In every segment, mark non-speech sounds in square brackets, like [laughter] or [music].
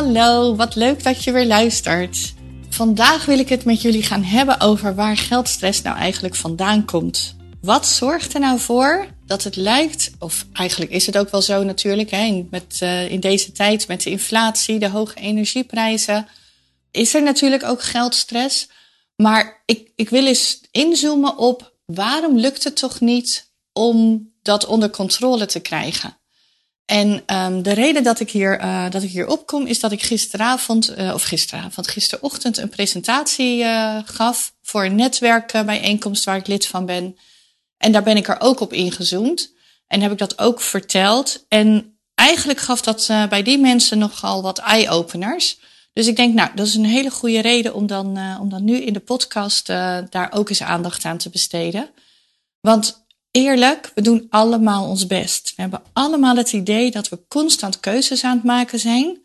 Hallo, wat leuk dat je weer luistert. Vandaag wil ik het met jullie gaan hebben over waar geldstress nou eigenlijk vandaan komt. Wat zorgt er nou voor dat het lijkt, of eigenlijk is het ook wel zo natuurlijk, hè, met, uh, in deze tijd met de inflatie, de hoge energieprijzen, is er natuurlijk ook geldstress. Maar ik, ik wil eens inzoomen op waarom lukt het toch niet om dat onder controle te krijgen? En um, de reden dat ik, hier, uh, dat ik hier opkom is dat ik gisteravond, uh, of gisteravond, gisterochtend een presentatie uh, gaf voor een netwerkbijeenkomst waar ik lid van ben. En daar ben ik er ook op ingezoomd. En heb ik dat ook verteld. En eigenlijk gaf dat bij die mensen nogal wat eye-openers. Dus ik denk, nou, dat is een hele goede reden om dan, om dan nu in de podcast daar ook eens aandacht aan te besteden. Want eerlijk, we doen allemaal ons best. We hebben allemaal het idee dat we constant keuzes aan het maken zijn.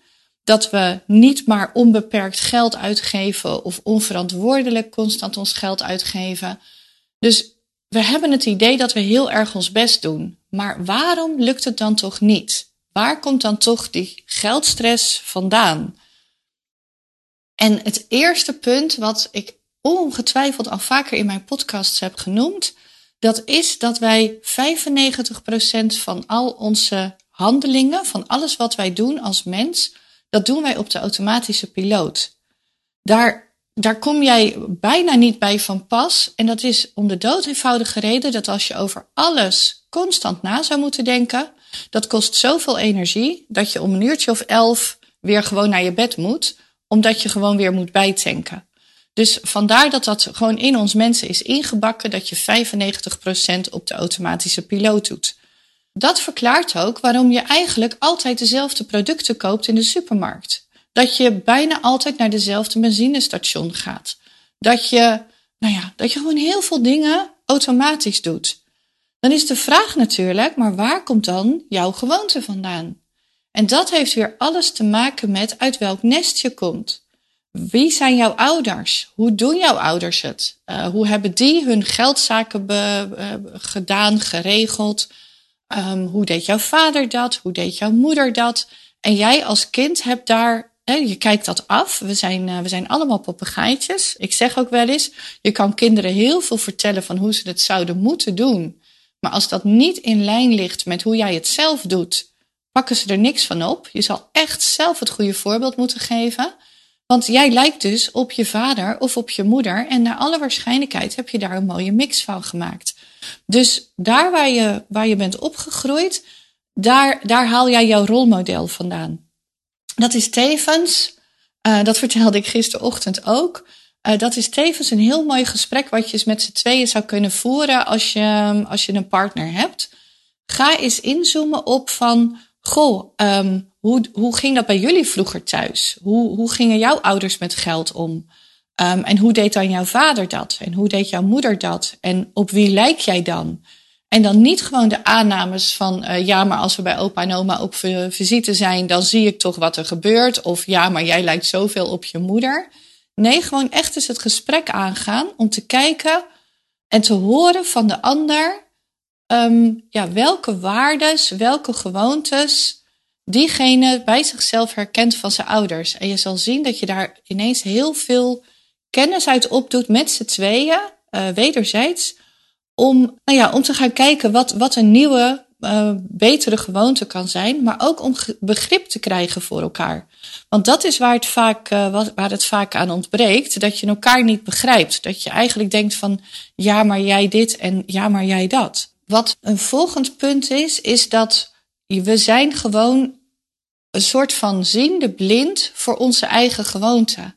Dat we niet maar onbeperkt geld uitgeven of onverantwoordelijk constant ons geld uitgeven. Dus we hebben het idee dat we heel erg ons best doen. Maar waarom lukt het dan toch niet? Waar komt dan toch die geldstress vandaan? En het eerste punt wat ik ongetwijfeld al vaker in mijn podcasts heb genoemd, dat is dat wij 95% van al onze handelingen, van alles wat wij doen als mens, dat doen wij op de automatische piloot. Daar, daar kom jij bijna niet bij van pas. En dat is om de dood eenvoudige reden dat als je over alles constant na zou moeten denken, dat kost zoveel energie dat je om een uurtje of elf weer gewoon naar je bed moet, omdat je gewoon weer moet bijtanken. Dus vandaar dat dat gewoon in ons mensen is ingebakken dat je 95% op de automatische piloot doet. Dat verklaart ook waarom je eigenlijk altijd dezelfde producten koopt in de supermarkt. Dat je bijna altijd naar dezelfde benzinestation gaat. Dat je, nou ja, dat je gewoon heel veel dingen automatisch doet. Dan is de vraag natuurlijk, maar waar komt dan jouw gewoonte vandaan? En dat heeft weer alles te maken met uit welk nest je komt. Wie zijn jouw ouders? Hoe doen jouw ouders het? Uh, hoe hebben die hun geldzaken be, uh, gedaan, geregeld? Um, hoe deed jouw vader dat? Hoe deed jouw moeder dat? En jij als kind hebt daar, je kijkt dat af. We zijn, uh, we zijn allemaal papegaaitjes. Ik zeg ook wel eens, je kan kinderen heel veel vertellen van hoe ze het zouden moeten doen. Maar als dat niet in lijn ligt met hoe jij het zelf doet, pakken ze er niks van op. Je zal echt zelf het goede voorbeeld moeten geven. Want jij lijkt dus op je vader of op je moeder. En naar alle waarschijnlijkheid heb je daar een mooie mix van gemaakt. Dus daar waar je, waar je bent opgegroeid, daar, daar haal jij jouw rolmodel vandaan. Dat is tevens, uh, dat vertelde ik gisterochtend ook. Uh, dat is tevens een heel mooi gesprek wat je met z'n tweeën zou kunnen voeren als je, als je een partner hebt. Ga eens inzoomen op van, goh, um, hoe, hoe ging dat bij jullie vroeger thuis? Hoe, hoe gingen jouw ouders met geld om? Um, en hoe deed dan jouw vader dat? En hoe deed jouw moeder dat? En op wie lijk jij dan? En dan niet gewoon de aannames van, uh, ja, maar als we bij opa en oma op visite zijn, dan zie ik toch wat er gebeurt. Of ja, maar jij lijkt zoveel op je moeder. Nee, gewoon echt eens het gesprek aangaan om te kijken en te horen van de ander, um, ja, welke waardes, welke gewoontes diegene bij zichzelf herkent van zijn ouders. En je zal zien dat je daar ineens heel veel kennis uit opdoet met z'n tweeën, uh, wederzijds, om, nou ja, om te gaan kijken wat, wat een nieuwe, uh, betere gewoonte kan zijn, maar ook om begrip te krijgen voor elkaar. Want dat is waar het, vaak, uh, waar het vaak aan ontbreekt, dat je elkaar niet begrijpt. Dat je eigenlijk denkt van, ja, maar jij dit en ja, maar jij dat. Wat een volgend punt is, is dat we zijn gewoon een soort van ziende blind voor onze eigen gewoonte.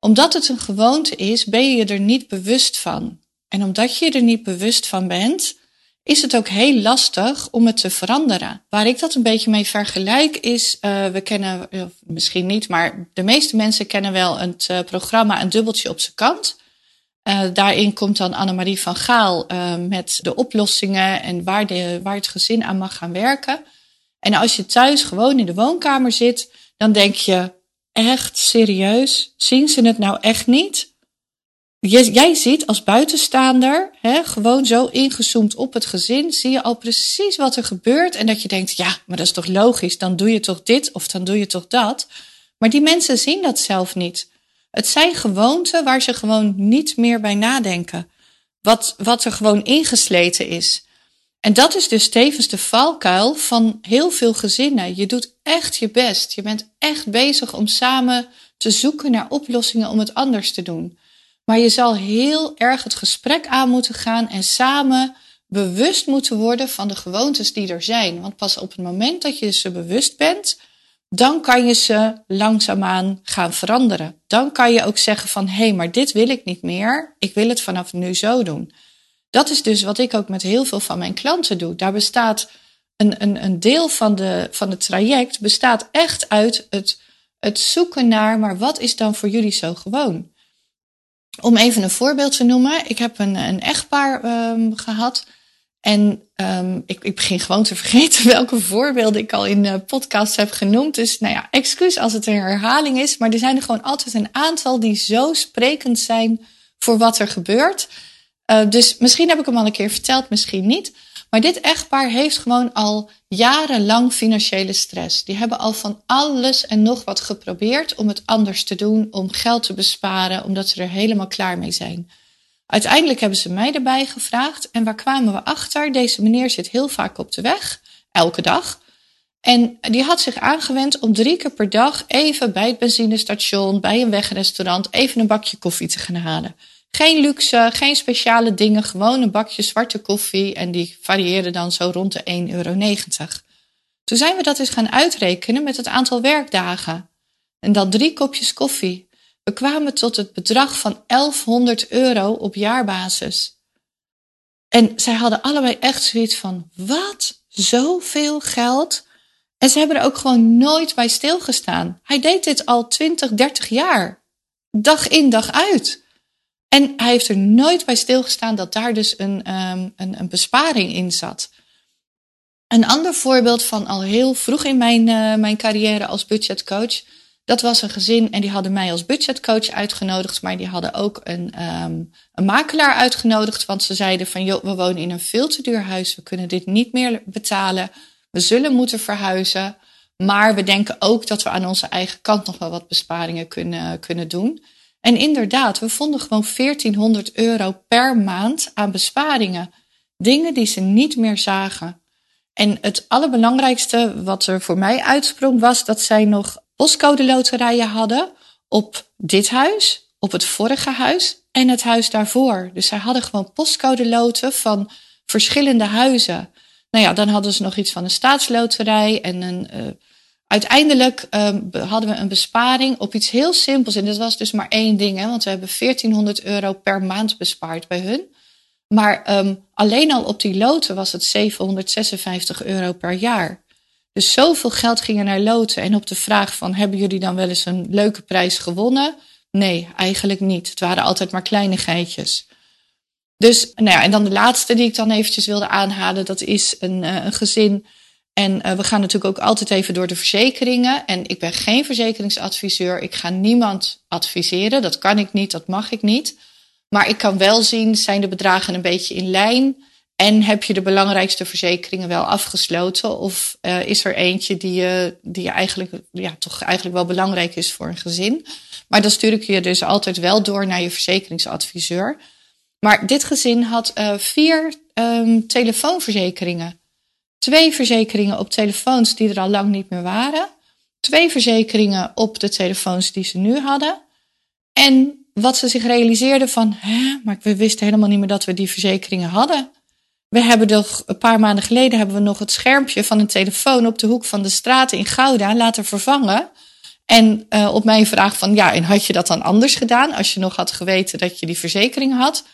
Omdat het een gewoonte is, ben je er niet bewust van. En omdat je er niet bewust van bent, is het ook heel lastig om het te veranderen. Waar ik dat een beetje mee vergelijk is, uh, we kennen, misschien niet, maar de meeste mensen kennen wel het uh, programma Een dubbeltje op zijn kant. Uh, daarin komt dan Annemarie van Gaal met de oplossingen en waar, de, waar het gezin aan mag gaan werken. En als je thuis gewoon in de woonkamer zit, dan denk je, echt serieus, zien ze het nou echt niet? jij ziet als buitenstaander, hè, gewoon zo ingezoomd op het gezin, zie je al precies wat er gebeurt. En dat je denkt, ja, maar dat is toch logisch, dan doe je toch dit of dan doe je toch dat. Maar die mensen zien dat zelf niet. Het zijn gewoonten waar ze gewoon niet meer bij nadenken. Wat, wat er gewoon ingesleten is. En dat is dus tevens de valkuil van heel veel gezinnen. Je doet echt je best. Je bent echt bezig om samen te zoeken naar oplossingen om het anders te doen. Maar je zal heel erg het gesprek aan moeten gaan en samen bewust moeten worden van de gewoontes die er zijn. Want pas op het moment dat je ze bewust bent, dan kan je ze langzaamaan gaan veranderen. Dan kan je ook zeggen van hé, hey, maar dit wil ik niet meer. Ik wil het vanaf nu zo doen. Dat is dus wat ik ook met heel veel van mijn klanten doe. Daar bestaat een, een, een deel van, de, van het traject bestaat echt uit het, het zoeken naar, maar wat is dan voor jullie zo gewoon? Om even een voorbeeld te noemen. Ik heb een, een echtpaar um, gehad. En um, ik, ik, begin gewoon te [laughs] vergeten welke voorbeelden ik al in uh, podcasts heb genoemd. Dus nou ja, excuus als het een herhaling is. Maar er zijn er gewoon altijd een aantal die zo sprekend zijn voor wat er gebeurt. Uh, dus misschien heb ik hem al een keer verteld, misschien niet. Maar dit echtpaar heeft gewoon al jarenlang financiële stress. Die hebben al van alles en nog wat geprobeerd om het anders te doen, om geld te besparen, omdat ze er helemaal klaar mee zijn. Uiteindelijk hebben ze mij erbij gevraagd en waar kwamen we achter? Deze meneer zit heel vaak op de weg, elke dag. En die had zich aangewend om drie keer per dag even bij het benzinestation, bij een wegrestaurant, even een bakje koffie te gaan halen. Geen luxe, geen speciale dingen, gewoon een bakje zwarte koffie en die varieerde dan zo rond de 1,90 euro. Toen zijn we dat eens gaan uitrekenen met het aantal werkdagen. En dan drie kopjes koffie. We kwamen tot het bedrag van 1100 euro op jaarbasis. En zij hadden allebei echt zoiets van: wat? Zoveel geld? En ze hebben er ook gewoon nooit bij stilgestaan. Hij deed dit al 20, 30 jaar. Dag in, dag uit. En hij heeft er nooit bij stilgestaan dat daar dus een, um, een, een, besparing in zat. Een ander voorbeeld van al heel vroeg in mijn, uh, mijn carrière als budgetcoach. Dat was een gezin en die hadden mij als budgetcoach uitgenodigd, maar die hadden ook een, um, een makelaar uitgenodigd. Want ze zeiden van, joh, we wonen in een veel te duur huis, we kunnen dit niet meer betalen. We zullen moeten verhuizen. Maar we denken ook dat we aan onze eigen kant nog wel wat besparingen kunnen, kunnen doen. En inderdaad, we vonden gewoon 1400 euro per maand aan besparingen. Dingen die ze niet meer zagen. En het allerbelangrijkste wat er voor mij uitsprong was dat zij nog postcode loterijen hadden op dit huis, op het vorige huis en het huis daarvoor. Dus zij hadden gewoon postcode loten van verschillende huizen. Nou ja, dan hadden ze nog iets van een staatsloterij en een uh, Uiteindelijk um, hadden we een besparing op iets heel simpels. En dat was dus maar één ding, hè, want we hebben 1400 euro per maand bespaard bij hun. Maar um, alleen al op die loten was het 756 euro per jaar. Dus zoveel geld ging er naar loten. En op de vraag van, hebben jullie dan wel eens een leuke prijs gewonnen? Nee, eigenlijk niet. Het waren altijd maar kleine geitjes. Dus, nou ja, en dan de laatste die ik dan eventjes wilde aanhalen, dat is een, uh, een gezin en uh, we gaan natuurlijk ook altijd even door de verzekeringen. En ik ben geen verzekeringsadviseur. Ik ga niemand adviseren. Dat kan ik niet, dat mag ik niet. Maar ik kan wel zien, zijn de bedragen een beetje in lijn? En heb je de belangrijkste verzekeringen wel afgesloten? Of uh, is er eentje die, je, die eigenlijk, ja, toch eigenlijk wel belangrijk is voor een gezin? Maar dan stuur ik je dus altijd wel door naar je verzekeringsadviseur. Maar dit gezin had vier um, telefoonverzekeringen. Twee verzekeringen op telefoons die er al lang niet meer waren. Twee verzekeringen op de telefoons die ze nu hadden. En wat ze zich realiseerden van, hè, maar we wisten helemaal niet meer dat we die verzekeringen hadden. We hebben nog, een paar maanden geleden hebben we nog het schermpje van een telefoon op de hoek van de straat in Gouda laten vervangen. En uh, op mijn vraag van, ja, en had je dat dan anders gedaan als je nog had geweten dat je die verzekering had?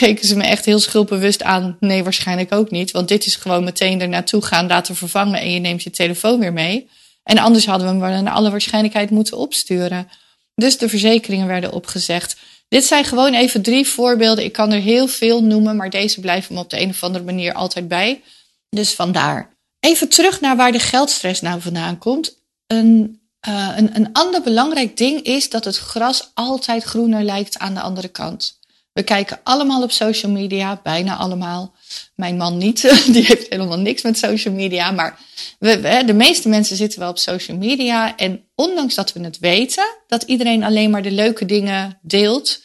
Keken ze me echt heel schuldbewust aan. Nee, waarschijnlijk ook niet. Want dit is gewoon meteen er naartoe gaan, laten vervangen en je neemt je telefoon weer mee. En anders hadden we hem naar alle waarschijnlijkheid moeten opsturen. Dus de verzekeringen werden opgezegd. Dit zijn gewoon even drie voorbeelden. Ik kan er heel veel noemen, maar deze blijven me op de een of andere manier altijd bij. Dus vandaar. Even terug naar waar de geldstress nou vandaan komt. Een, uh, een, een ander belangrijk ding is dat het gras altijd groener lijkt aan de andere kant. We kijken allemaal op social media, bijna allemaal. Mijn man niet, [laughs] die heeft helemaal niks met social media. Maar we, de meeste mensen zitten wel op social media. En ondanks dat we het weten, dat iedereen alleen maar de leuke dingen deelt,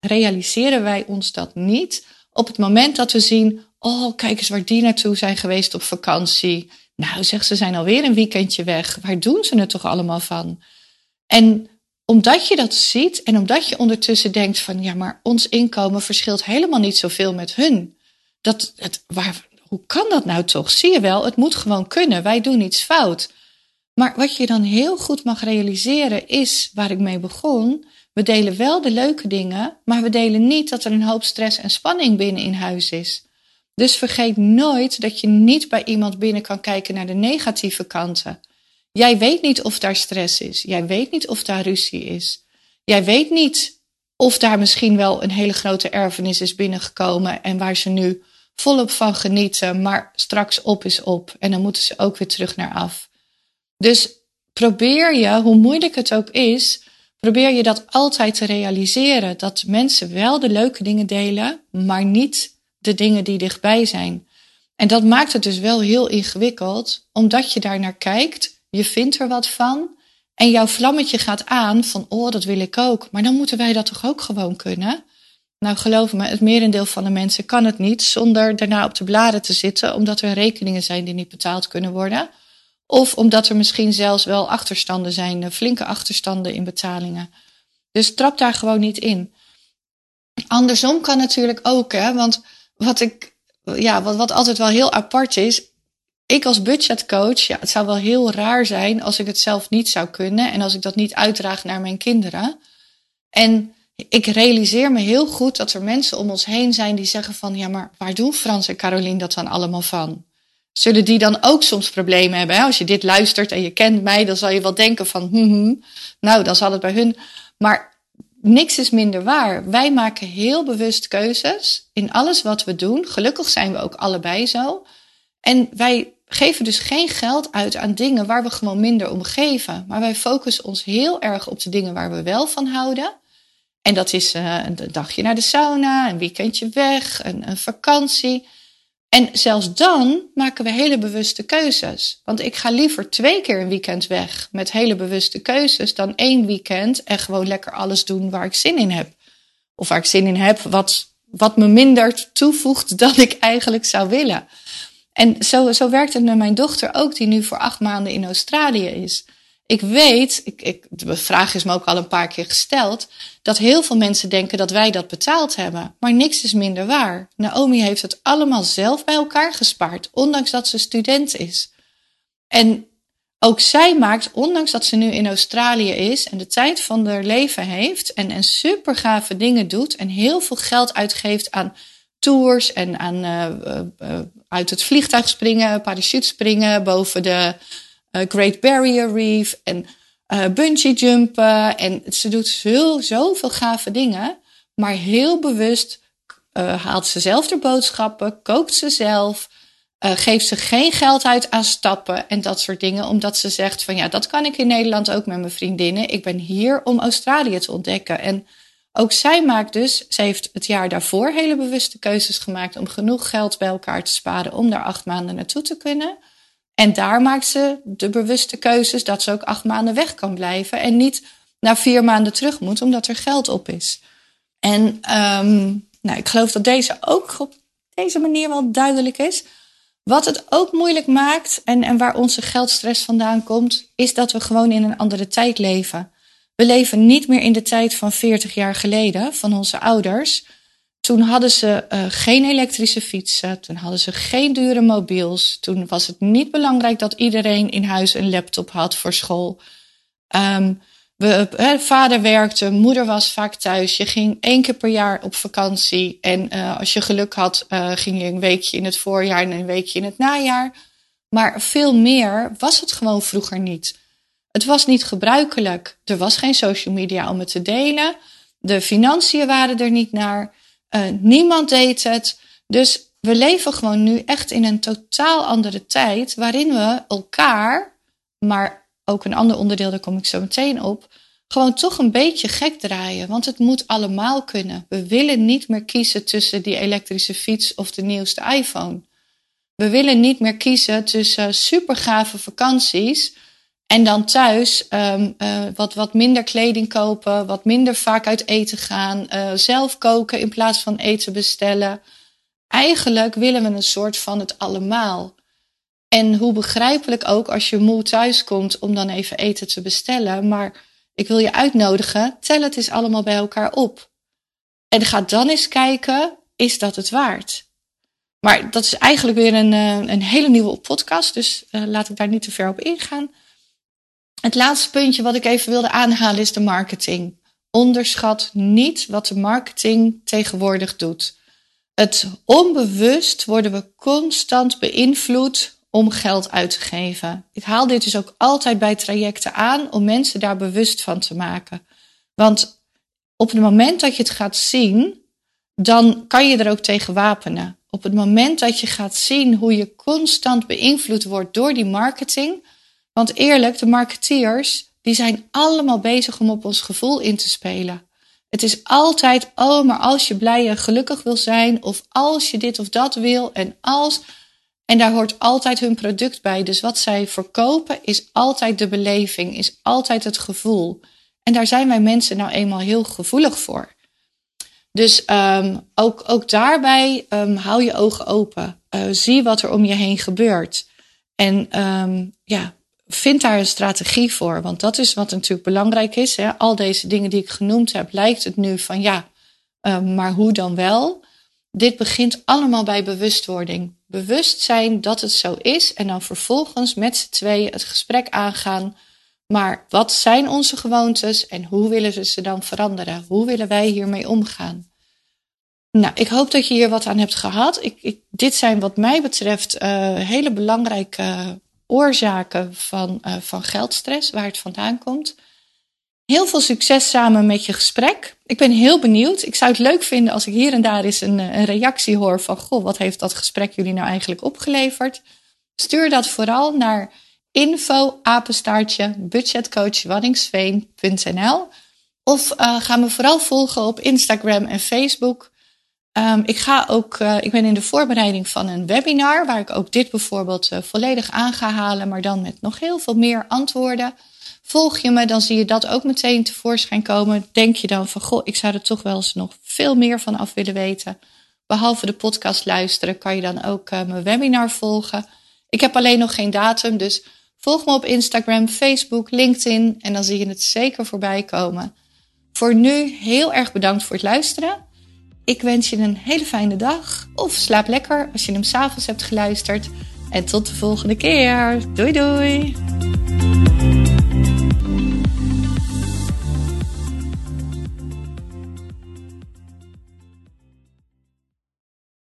realiseren wij ons dat niet op het moment dat we zien, oh kijk eens waar die naartoe zijn geweest op vakantie. Nou, zeg, ze zijn alweer een weekendje weg. Waar doen ze het toch allemaal van? En omdat je dat ziet en omdat je ondertussen denkt van ja, maar ons inkomen verschilt helemaal niet zoveel met hun. Dat, het, waar, hoe kan dat nou toch? Zie je wel, het moet gewoon kunnen. Wij doen iets fout. Maar wat je dan heel goed mag realiseren is waar ik mee begon. We delen wel de leuke dingen, maar we delen niet dat er een hoop stress en spanning binnen in huis is. Dus vergeet nooit dat je niet bij iemand binnen kan kijken naar de negatieve kanten. Jij weet niet of daar stress is. Jij weet niet of daar ruzie is. Jij weet niet of daar misschien wel een hele grote erfenis is binnengekomen en waar ze nu volop van genieten, maar straks op is op en dan moeten ze ook weer terug naar af. Dus probeer je, hoe moeilijk het ook is, probeer je dat altijd te realiseren. Dat mensen wel de leuke dingen delen, maar niet de dingen die dichtbij zijn. En dat maakt het dus wel heel ingewikkeld, omdat je daar naar kijkt je vindt er wat van en jouw vlammetje gaat aan van, oh, dat wil ik ook. Maar dan moeten wij dat toch ook gewoon kunnen? Nou, geloof me, het merendeel van de mensen kan het niet zonder daarna op de bladen te zitten, omdat er rekeningen zijn die niet betaald kunnen worden. Of omdat er misschien zelfs wel achterstanden zijn, eh, flinke achterstanden in betalingen. Dus trap daar gewoon niet in. Andersom kan natuurlijk ook, hè, want wat ik, ja, wat, wat altijd wel heel apart is, ik als budgetcoach, ja, het zou wel heel raar zijn als ik het zelf niet zou kunnen en als ik dat niet uitdraag naar mijn kinderen. En ik realiseer me heel goed dat er mensen om ons heen zijn die zeggen van, ja, maar waar doen Frans en Caroline dat dan allemaal van? Zullen die dan ook soms problemen hebben? Als je dit luistert en je kent mij, dan zal je wel denken van, hm, hm, nou, dan zal het bij hun. Maar niks is minder waar. Wij maken heel bewust keuzes in alles wat we doen. Gelukkig zijn we ook allebei zo. En wij geven dus geen geld uit aan dingen waar we gewoon minder om geven. Maar wij focussen ons heel erg op de dingen waar we wel van houden. En dat is uh, een dagje naar de sauna, een weekendje weg, een, een vakantie. En zelfs dan maken we hele bewuste keuzes. Want ik ga liever twee keer een weekend weg met hele bewuste keuzes dan één weekend en gewoon lekker alles doen waar ik zin in heb. Of waar ik zin in heb, wat, wat me minder toevoegt [laughs] dan ik eigenlijk zou willen. En zo, zo werkt het met mijn dochter ook, die nu voor acht maanden in Australië is. Ik weet, ik, ik, de vraag is me ook al een paar keer gesteld, dat heel veel mensen denken dat wij dat betaald hebben. Maar niks is minder waar. Naomi heeft het allemaal zelf bij elkaar gespaard, ondanks dat ze student is. En ook zij maakt, ondanks dat ze nu in Australië is en de tijd van haar leven heeft en, en super gave dingen doet en heel veel geld uitgeeft aan tours en aan uh, uit het vliegtuig springen, parachute springen boven de Great Barrier Reef en bungee jumpen. En ze doet zo, zoveel gave dingen, maar heel bewust haalt ze zelf de boodschappen, kookt ze zelf. geeft ze geen geld uit aan stappen en dat soort dingen, omdat ze zegt van ja, dat kan ik in Nederland ook met mijn vriendinnen. Ik ben hier om Australië te ontdekken. En ook zij maakt dus, ze heeft het jaar daarvoor hele bewuste keuzes gemaakt om genoeg geld bij elkaar te sparen om daar acht maanden naartoe te kunnen. En daar maakt ze de bewuste keuzes dat ze ook acht maanden weg kan blijven en niet na vier maanden terug moet omdat er geld op is. En um, nou, ik geloof dat deze ook op deze manier wel duidelijk is. Wat het ook moeilijk maakt en, en waar onze geldstress vandaan komt, is dat we gewoon in een andere tijd leven. We leven niet meer in de tijd van 40 jaar geleden, van onze ouders. Toen hadden ze uh, geen elektrische fietsen, toen hadden ze geen dure mobiels. Toen was het niet belangrijk dat iedereen in huis een laptop had voor school. Um, we, uh, vader werkte, moeder was vaak thuis. Je ging één keer per jaar op vakantie. En uh, als je geluk had, ging je een weekje in het voorjaar en een weekje in het najaar. Maar veel meer was het gewoon vroeger niet. Het was niet gebruikelijk. Er was geen social media om het te delen. De financiën waren er niet naar. Uh, niemand deed het. Dus we leven gewoon nu echt in een totaal andere tijd. Waarin we elkaar, maar ook een ander onderdeel, daar kom ik zo meteen op. gewoon toch een beetje gek draaien. Want het moet allemaal kunnen. We willen niet meer kiezen tussen die elektrische fiets of de nieuwste iPhone. We willen niet meer kiezen tussen supergave vakanties en dan thuis um, uh, wat, wat minder kleding kopen, wat minder vaak uit eten gaan, uh, zelf koken in plaats van eten bestellen. Eigenlijk willen we een soort van het allemaal. En hoe begrijpelijk ook als je moe thuis komt om dan even eten te bestellen. Maar ik wil je uitnodigen, tel het eens allemaal bij elkaar op. En ga dan eens kijken, is dat het waard? Maar dat is eigenlijk weer een, uh, een hele nieuwe podcast, dus laat ik daar niet te ver op ingaan. Het laatste puntje wat ik even wilde aanhalen is de marketing. Onderschat niet wat de marketing tegenwoordig doet. Het onbewust worden we constant beïnvloed om geld uit te geven. Ik haal dit dus ook altijd bij trajecten aan om mensen daar bewust van te maken. Want op het moment dat je het gaat zien, dan kan je er ook tegen wapenen. Op het moment dat je gaat zien hoe je constant beïnvloed wordt door die marketing, want eerlijk, de marketeers, die zijn allemaal bezig om op ons gevoel in te spelen. Het is altijd, oh, maar als je blij en gelukkig wil zijn, of als je dit of dat wil, en als. En daar hoort altijd hun product bij. Dus wat zij verkopen is altijd de beleving, is altijd het gevoel. En daar zijn wij mensen nou eenmaal heel gevoelig voor. Dus um, ook, ook daarbij um, hou je ogen open. Uh, zie wat er om je heen gebeurt. En um, ja, vind daar een strategie voor. Want dat is wat natuurlijk belangrijk is. Hè. Al deze dingen die ik genoemd heb, lijkt het nu van ja, uh, maar hoe dan wel? Dit begint allemaal bij bewustwording. Bewust zijn dat het zo is en dan vervolgens met z'n tweeën het gesprek aangaan. Maar wat zijn onze gewoontes en hoe willen we ze dan veranderen? Hoe willen wij hiermee omgaan? Nou, ik hoop dat je hier wat aan hebt gehad. Ik, ik, dit zijn wat mij betreft uh, hele belangrijke oorzaken van, uh, van geldstress, waar het vandaan komt. Heel veel succes samen met je gesprek. Ik ben heel benieuwd. Ik zou het leuk vinden als ik hier en daar eens een, een reactie hoor van: Goh, wat heeft dat gesprek jullie nou eigenlijk opgeleverd? Stuur dat vooral naar info apenstaartje budgetcoachwanningsveen.nl of uh, ga me vooral volgen op Instagram en Facebook. Um, ik ga ook, uh, ik ben in de voorbereiding van een webinar waar ik ook dit bijvoorbeeld uh, volledig aan ga halen, maar dan met nog heel veel meer antwoorden. Volg je me, dan zie je dat ook meteen tevoorschijn komen. Denk je dan van, goh, ik zou er toch wel eens nog veel meer van af willen weten. Behalve de podcast luisteren, kan je dan ook uh, mijn webinar volgen. Ik heb alleen nog geen datum, dus volg me op Instagram, Facebook, LinkedIn en dan zie je het zeker voorbij komen. Voor nu heel erg bedankt voor het luisteren. Ik wens je een hele fijne dag. Of slaap lekker als je hem s'avonds hebt geluisterd. En tot de volgende keer. Doei doei.